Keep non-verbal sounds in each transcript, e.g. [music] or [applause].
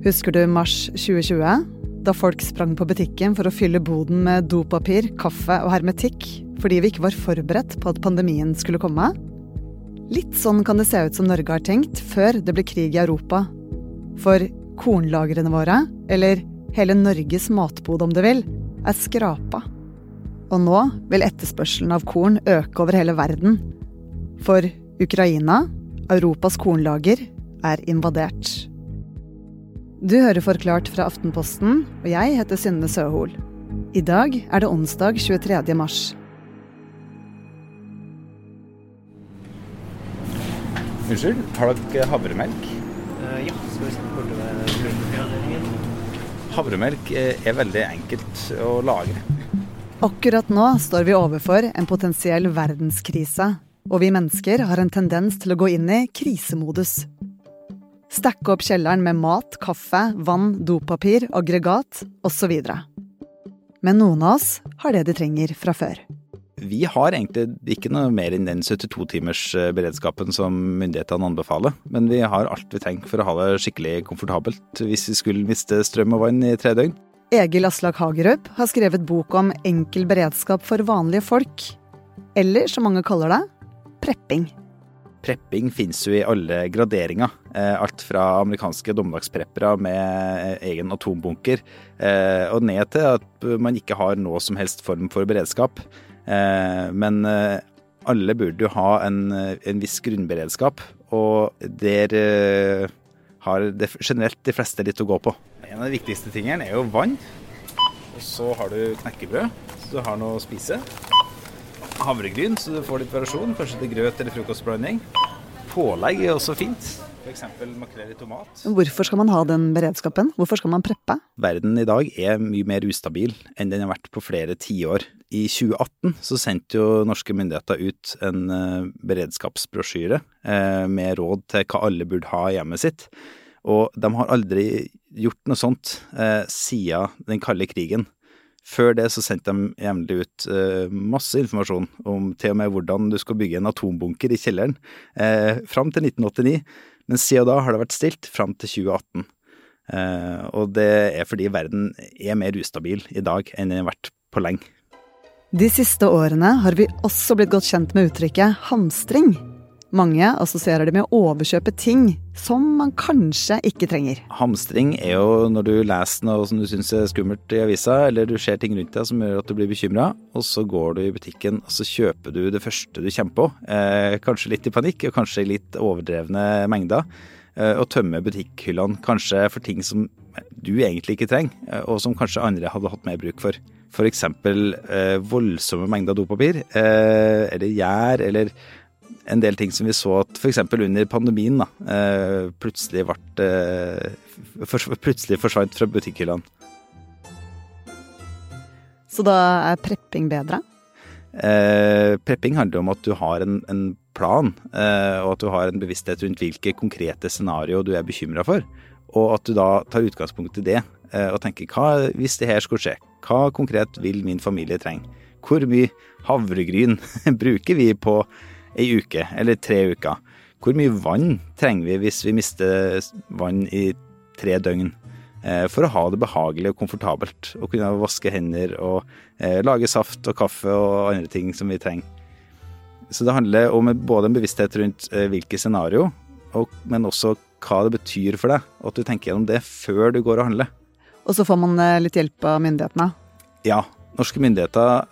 Husker du mars 2020? Da folk sprang på butikken for å fylle boden med dopapir, kaffe og hermetikk fordi vi ikke var forberedt på at pandemien skulle komme? Litt sånn kan det se ut som Norge har tenkt før det ble krig i Europa. For kornlagrene våre, eller hele Norges matbod om du vil, er skrapa. Og nå vil etterspørselen av korn øke over hele verden. For Ukraina, Europas kornlager, er invadert. Du hører Forklart fra Aftenposten, og jeg heter Synne Søhol. I dag er det onsdag 23. mars. Unnskyld, har dere havremelk? Uh, ja, skal vi snakke borte ved melkeavdelingen. Havremelk eh, er veldig enkelt å lage. Akkurat nå står vi overfor en potensiell verdenskrise. Og vi mennesker har en tendens til å gå inn i krisemodus. Stacke opp kjelleren med mat, kaffe, vann, dopapir, aggregat osv. Men noen av oss har det de trenger fra før. Vi har egentlig ikke noe mer enn den 72-timers-beredskapen som myndighetene anbefaler. Men vi har alt vi trenger for å ha det skikkelig komfortabelt hvis vi skulle miste strøm og vann i tre døgn. Egil Aslak Hagerup har skrevet bok om enkel beredskap for vanlige folk. Eller som mange kaller det prepping. Prepping finnes jo i alle graderinger. Eh, alt fra amerikanske dommedagspreppere med egen atombunker, eh, og ned til at man ikke har noe som helst form for beredskap. Eh, men alle burde jo ha en, en viss grunnberedskap, og der har det, generelt de fleste litt å gå på. En av de viktigste tingene er jo vann. Og så har du knekkebrød, så du har noe å spise havregryn, så du får litt variasjon. Kanskje til grøt eller frokostblanding. Pålegg er også fint. F.eks. makrell i tomat. Hvorfor skal man ha den beredskapen? Hvorfor skal man preppe? Verden i dag er mye mer ustabil enn den har vært på flere tiår. I 2018 så sendte jo norske myndigheter ut en uh, beredskapsbrosjyre uh, med råd til hva alle burde ha i hjemmet sitt. Og de har aldri gjort noe sånt uh, siden den kalde krigen. Før det så sendte de jevnlig ut eh, masse informasjon om til og med hvordan du skal bygge en atombunker i kjelleren, eh, fram til 1989. Men siden da har det vært stilt fram til 2018. Uh, eh, og det er fordi verden er mer ustabil i dag enn den har vært på lenge. De siste årene har vi også blitt godt kjent med uttrykket hamstring. Mange assosierer det med å overkjøpe ting som man kanskje ikke trenger. Hamstring er jo når du leser noe som du syns er skummelt i avisa, eller du ser ting rundt deg som gjør at du blir bekymra, og så går du i butikken og så kjøper du det første du kommer på. Eh, kanskje litt i panikk, og kanskje i litt overdrevne mengder. Eh, og tømmer butikkhyllene kanskje for ting som du egentlig ikke trenger, eh, og som kanskje andre hadde hatt mer bruk for. F.eks. Eh, voldsomme mengder dopapir, eh, eller gjær, eller en del ting som vi så at f.eks. under pandemien da, eh, plutselig, ble, eh, plutselig forsvant fra butikkhyllene. Så da er prepping bedre? Eh, prepping handler om at du har en, en plan, eh, og at du har en bevissthet rundt hvilke konkrete scenarioer du er bekymra for. Og at du da tar utgangspunkt i det eh, og tenker hva hvis det her skulle skje? Hva konkret vil min familie trenge? Hvor mye havregryn [laughs] bruker vi på ei uke eller tre uker. Hvor mye vann trenger vi hvis vi mister vann i tre døgn? Eh, for å ha det behagelig og komfortabelt, og kunne vaske hender og eh, lage saft og kaffe og andre ting som vi trenger. Så det handler om både en bevissthet rundt eh, hvilke scenario, men også hva det betyr for deg, og at du tenker gjennom det før du går og handler. Og så får man litt hjelp av myndighetene? Ja. Norske myndigheter,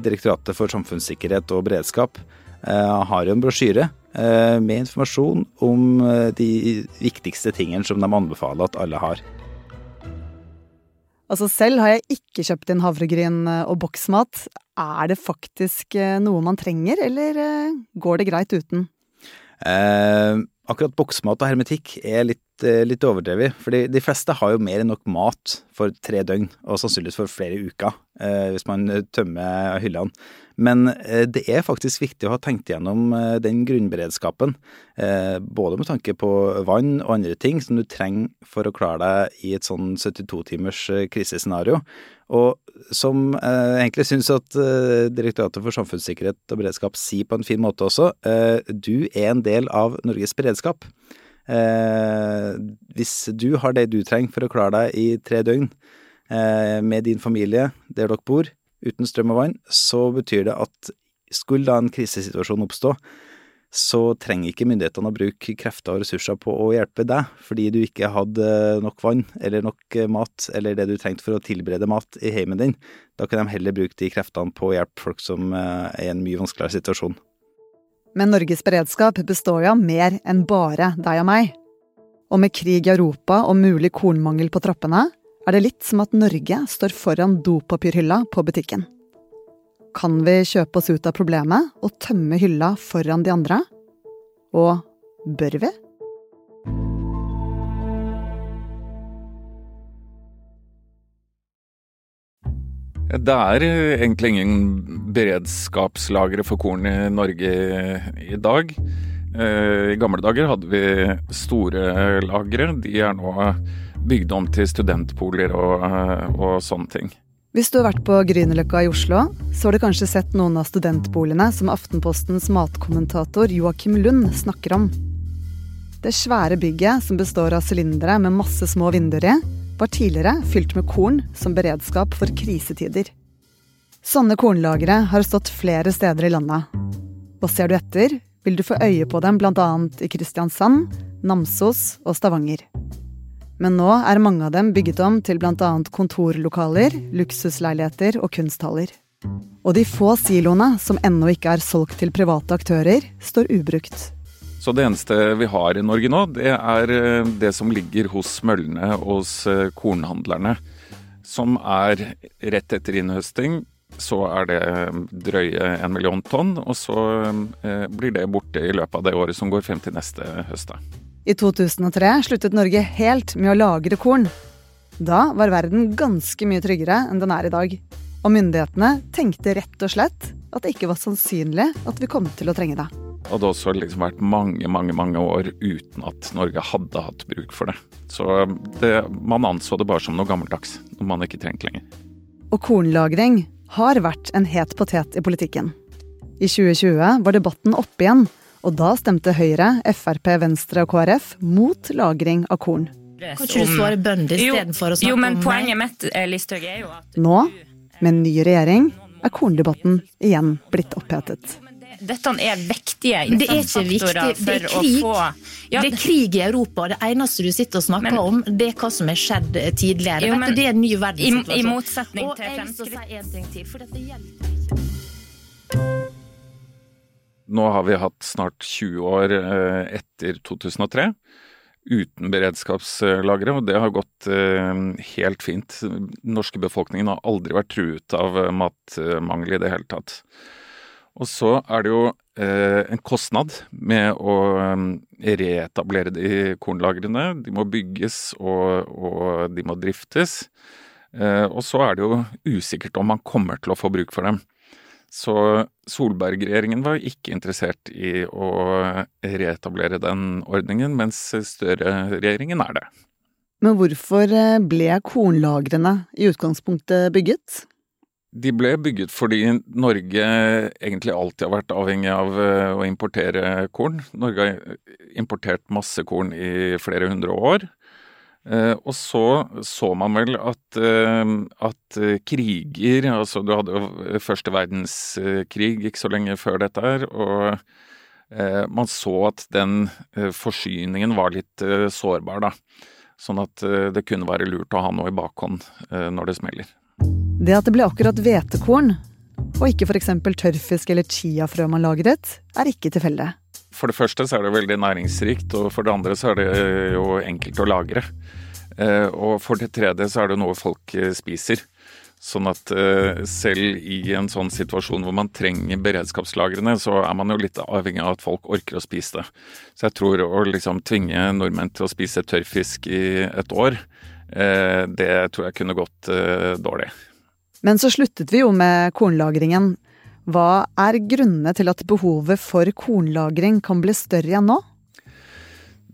Direktoratet for samfunnssikkerhet og beredskap, har jo en brosjyre eh, med informasjon om eh, de viktigste tingene som de anbefaler at alle har. Altså Selv har jeg ikke kjøpt inn havregryn og boksmat. Er det faktisk noe man trenger, eller går det greit uten? Eh, akkurat boksmat og hermetikk er litt, litt overdrevet. For de fleste har jo mer enn nok mat for tre døgn, og sannsynligvis for flere uker, eh, hvis man tømmer hyllene. Men eh, det er faktisk viktig å ha tenkt gjennom eh, den grunnberedskapen. Eh, både med tanke på vann og andre ting som du trenger for å klare deg i et sånn 72 timers krisescenario. Og som jeg egentlig syns at Direktoratet for samfunnssikkerhet og beredskap sier på en fin måte også, du er en del av Norges beredskap. Hvis du har det du trenger for å klare deg i tre døgn med din familie der dere bor, uten strøm og vann, så betyr det at skulle da en krisesituasjon oppstå, så trenger ikke myndighetene å bruke krefter og ressurser på å hjelpe deg, fordi du ikke hadde nok vann eller nok mat eller det du trengte for å tilberede mat i heimen din. Da kan de heller bruke de kreftene på å hjelpe folk som er i en mye vanskeligere situasjon. Men Norges beredskap består jo av mer enn bare deg og meg. Og med krig i Europa og mulig kornmangel på trappene, er det litt som at Norge står foran dopapirhylla på butikken. Kan vi kjøpe oss ut av problemet og tømme hylla foran de andre? Og bør vi? Det er egentlig ingen beredskapslagre for korn i Norge i dag. Eh, I gamle dager hadde vi store lagre. De er nå bygd om til studentboliger og, og sånne ting. Hvis du har vært på Grünerløkka i Oslo, så har du kanskje sett noen av studentboligene som Aftenpostens matkommentator Joakim Lund snakker om. Det svære bygget, som består av sylindere med masse små vinduer i, var tidligere fylt med korn som beredskap for krisetider. Sånne kornlagre har stått flere steder i landet. Og ser du etter, vil du få øye på dem bl.a. i Kristiansand, Namsos og Stavanger. Men nå er mange av dem bygget om til bl.a. kontorlokaler, luksusleiligheter og kunsthaller. Og de få siloene som ennå ikke er solgt til private aktører, står ubrukt. Så det eneste vi har i Norge nå, det er eh, det som ligger hos møllene hos eh, kornhandlerne. Som er rett etter innhøsting, så er det eh, drøye en million tonn. Og så blir det borte i løpet av det året som går frem til neste høst. I 2003 sluttet Norge helt med å lagre korn. Da var verden ganske mye tryggere enn den er i dag. Og myndighetene tenkte rett og slett at det ikke var sannsynlig at vi kom til å trenge det Det hadde også liksom vært mange, mange mange år uten at Norge hadde hatt bruk for det. Så det, man anså det bare som noe gammeldags, noe man ikke trengte lenger. Og kornlagring har vært en het potet i politikken. I 2020 var debatten oppe igjen, og da stemte Høyre, Frp, Venstre og KrF mot lagring av korn. Kan ikke du svare bønder istedenfor å snakke jo, men Poenget mitt Listhaug, er jo at Nå, med en ny regjering, er korndebatten igjen blitt opphetet dette er viktige innsatsfaktorer for å få ja, Det er krig i Europa, og det eneste du sitter og snakker men, om, det er hva som er skjedd tidligere. Jo, men, det er en ny verdenssituasjon. I, i motsetning til Fremskrittspartiet. Nå har vi hatt snart 20 år eh, etter 2003 uten beredskapslagre, og det har gått eh, helt fint. Den norske befolkningen har aldri vært truet av matmangel i det hele tatt. Og så er det jo eh, en kostnad med å reetablere de kornlagrene. De må bygges og, og de må driftes. Eh, og så er det jo usikkert om man kommer til å få bruk for dem. Så Solberg-regjeringen var ikke interessert i å reetablere den ordningen, mens Støre-regjeringen er det. Men hvorfor eh, ble kornlagrene i utgangspunktet bygget? De ble bygget fordi Norge egentlig alltid har vært avhengig av eh, å importere korn. Norge har importert masse korn i flere hundre år. Eh, og så så man vel at, eh, at kriger Altså du hadde jo første verdenskrig ikke så lenge før dette her. Og man så at den forsyningen var litt sårbar, da. Sånn at det kunne være lurt å ha noe i bakhånd når det smeller. Det at det ble akkurat hvetekorn, og ikke f.eks. tørrfisk eller chiafrø man lagret, er ikke tilfeldig. For det første så er det veldig næringsrikt, og for det andre så er det jo enkelt å lagre. Eh, og for det tredje så er det noe folk eh, spiser. Sånn at eh, selv i en sånn situasjon hvor man trenger beredskapslagrene, så er man jo litt avhengig av at folk orker å spise det. Så jeg tror å liksom tvinge nordmenn til å spise tørrfisk i et år, det tror jeg kunne gått dårlig. Men så sluttet vi jo med kornlagringen. Hva er grunnene til at behovet for kornlagring kan bli større igjen nå?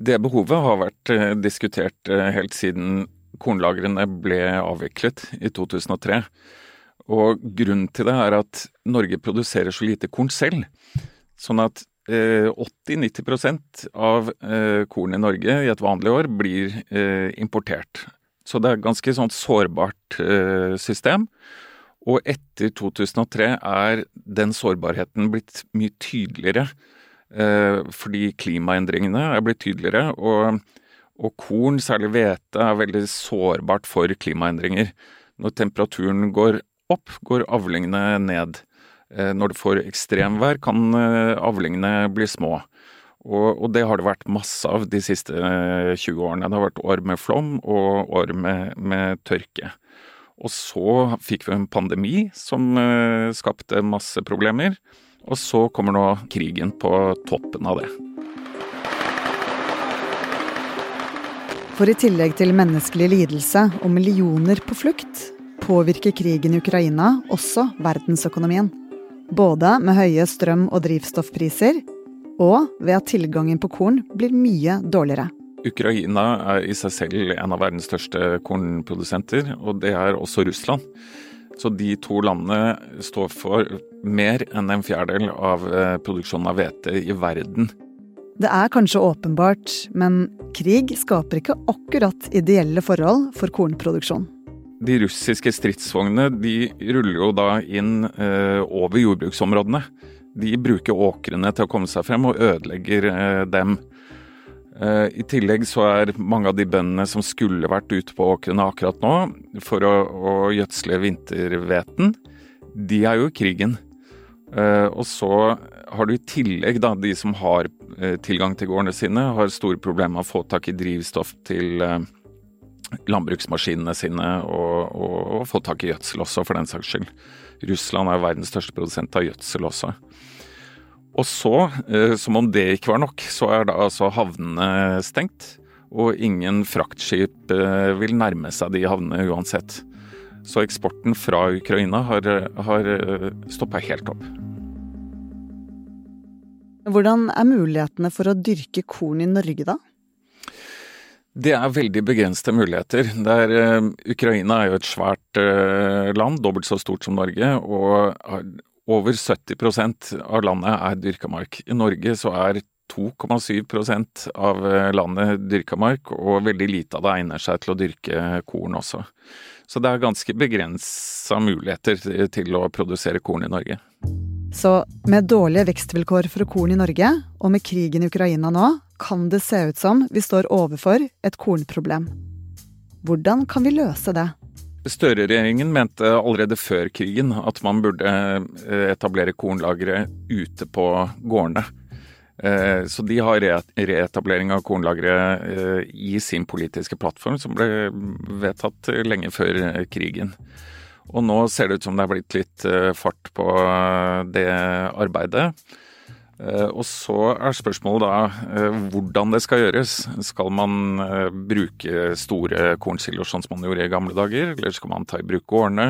Det behovet har vært eh, diskutert eh, helt siden kornlagrene ble avviklet i 2003. Og grunnen til det er at Norge produserer så lite korn selv. Sånn at 80-90% av korn i Norge i et vanlig år blir importert. Så det er et ganske sånn sårbart system. Og etter 2003 er den sårbarheten blitt mye tydeligere. Fordi klimaendringene er blitt tydeligere. og og korn, særlig hvete, er veldig sårbart for klimaendringer. Når temperaturen går opp, går avlingene ned. Eh, når du får ekstremvær, kan eh, avlingene bli små. Og, og, det har det vært masse av de siste 20 eh, årene. Det har vært år med flom og år med, med tørke. Og så fikk vi en pandemi som skapte masse problemer. Og så kommer nå krigen på toppen av det. For i tillegg til menneskelig lidelse og millioner på flukt, påvirker krigen i Ukraina også verdensøkonomien. Både med høye strøm- og drivstoffpriser, og ved at tilgangen på korn blir mye dårligere. Ukraina er i seg selv en av verdens største kornprodusenter, og det er også Russland. Så de to landene står for mer enn en fjerdedel av eh, produksjonen av hvete i verden. Det er kanskje åpenbart, men krig skaper ikke akkurat ideelle forhold for kornproduksjon. De russiske stridsvognene de ruller jo da inn eh, over jordbruksområdene. De bruker åkrene til å komme seg frem og ødelegger eh, dem. Eh, I tillegg så er mange av de bøndene som skulle vært ute på åkrene akkurat nå for å, å gjødsle vinterhveten, de er jo i krigen. Eh, og så har du i tillegg da de som har eh, tilgang til gårdene sine, har store problemer med å få tak i drivstoff til landbruksmaskinene sine og, og, og få tak i gjødsel også, for den saks skyld. Russland er verdens største produsent av gjødsel også. Og så, eh, som om det ikke var nok, så er da altså havnene stengt. Og ingen fraktskip eh, vil nærme seg de havnene uansett. Så eksporten fra Ukraina har, har eh, stoppa helt opp. Hvordan er mulighetene for å dyrke korn i Norge, da? Det er veldig begrensede muligheter. Der, Ukraina er jo et svært land, dobbelt så stort som Norge. Og over 70% av landet er dyrka mark. I Norge så er 2,7 av eh, landet dyrka mark, og veldig lite av det egner seg til å dyrke korn også. Så det er ganske begrensa muligheter til å produsere korn i Norge. Så med dårlige vekstvilkår for korn i Norge, og med krigen i Ukraina nå, kan det se ut som vi står overfor et kornproblem. Hvordan kan vi løse det? Støre-regjeringen mente allerede før krigen at man burde eh, etablere kornlagre ute på gårdene. Eh, så de har reetablering av kornlagre eh, i sin politiske plattform, som ble vedtatt lenge før krigen. Og nå ser det ut som det er blitt litt fart på det arbeidet. Eh, og så er spørsmålet da eh, hvordan det skal gjøres. Skal man eh, bruke store kornsiloer sånn som man gjorde i gamle dager, eller skal man ta i bruk gårdene?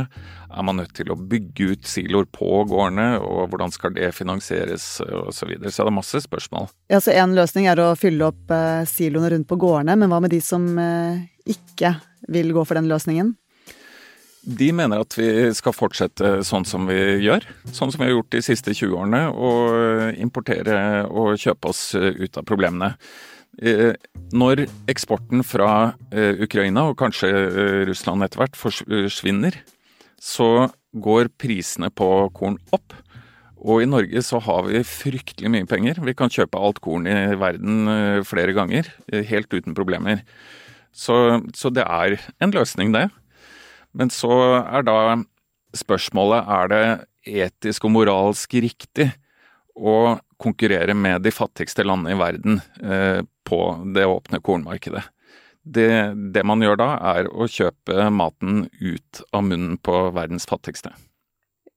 Er man nødt til å bygge ut siloer på gårdene, og hvordan skal det finansieres osv. Så, videre. så det masse spørsmål. Ja, så En løsning er å fylle opp siloene rundt på gårdene, men hva med de som ikke vil gå for den løsningen? De mener at vi skal fortsette sånn som vi gjør. Sånn som vi har gjort de siste 20 årene. Og importere og kjøpe oss ut av problemene. Eh, når eksporten fra eh, Ukraina, og kanskje eh, Russland etter hvert, forsvinner, så går prisene på korn opp. Og i Norge så har vi fryktelig mye penger. Vi kan kjøpe alt korn i verden flere ganger, helt uten problemer. Så, så det er en løsning, det. Men så er da spørsmålet er det etisk og moralsk riktig å konkurrere med de fattigste landene i verden eh, på det åpne kornmarkedet. Det, det, man gjør da, er å kjøpe maten ut av munnen på verdens fattigste.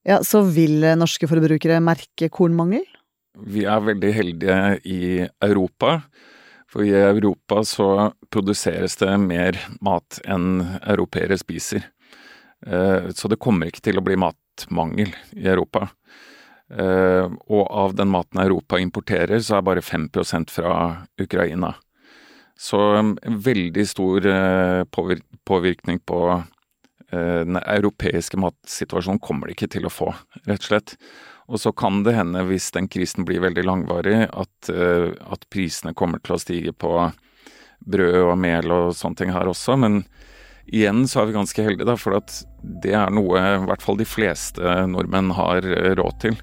Ja, Så vil norske forbrukere merke kornmangel? Vi er veldig heldige i Europa. For i Europa så produseres det mer mat enn europeere spiser. Eh, så det kommer ikke til å bli matmangel i Europa. Eh, og av den maten Europa importerer, så er bare 5% fra Ukraina. Så en veldig stor eh, påvirkning på den europeiske matsituasjonen kommer det ikke til å få, rett og slett. Og så kan det hende, hvis den krisen blir veldig langvarig, at, at prisene kommer til å stige på brød og mel og sånne ting her også. Men igjen så er vi ganske heldige, da, for at det er noe i hvert fall de fleste nordmenn har råd til.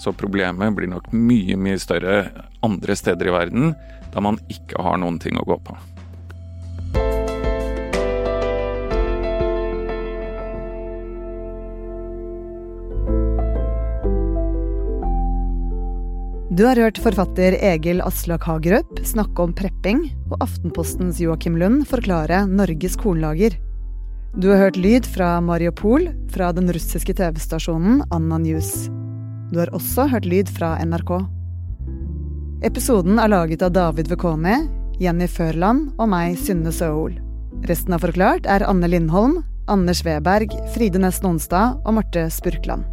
Så problemet blir nok mye, mye større andre steder i verden, da man ikke har noen ting å gå på. Du har hørt forfatter Egil Aslak Hagerup snakke om prepping, og Aftenpostens Joakim Lund forklare Norges kornlager. Du har hørt lyd fra Mariupol, fra den russiske TV-stasjonen Anna News. Du har også hørt lyd fra NRK. Episoden er laget av David Vekoni, Jenny Førland og meg, Synne Søhol. Resten av Forklart er Anne Lindholm, Anders Weberg, Fride Nesten Onsdag og Marte Spurkland.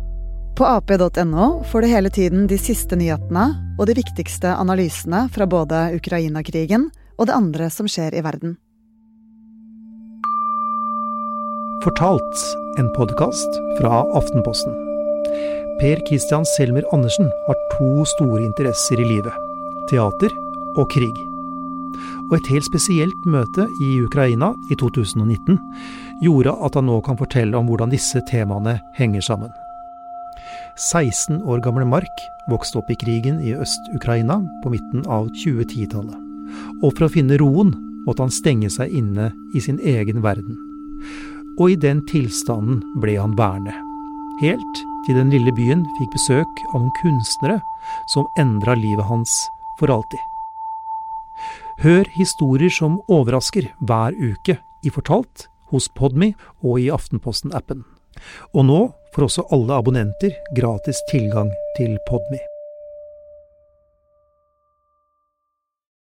På ap.no får du hele tiden de siste nyhetene og de viktigste analysene fra både Ukraina-krigen og det andre som skjer i verden. Fortalt, en podkast fra Aftenposten. Per Christian Selmer Andersen har to store interesser i livet. Teater og krig. Og et helt spesielt møte i Ukraina i 2019 gjorde at han nå kan fortelle om hvordan disse temaene henger sammen. 16 år gamle Mark vokste opp i krigen i Øst-Ukraina på midten av 2010-tallet. Og for å finne roen måtte han stenge seg inne i sin egen verden. Og i den tilstanden ble han værende. Helt til den lille byen fikk besøk av noen kunstnere som endra livet hans for alltid. Hør historier som overrasker hver uke i Fortalt, hos Podme og i Aftenposten-appen. Og nå får også alle abonnenter gratis tilgang til Podme.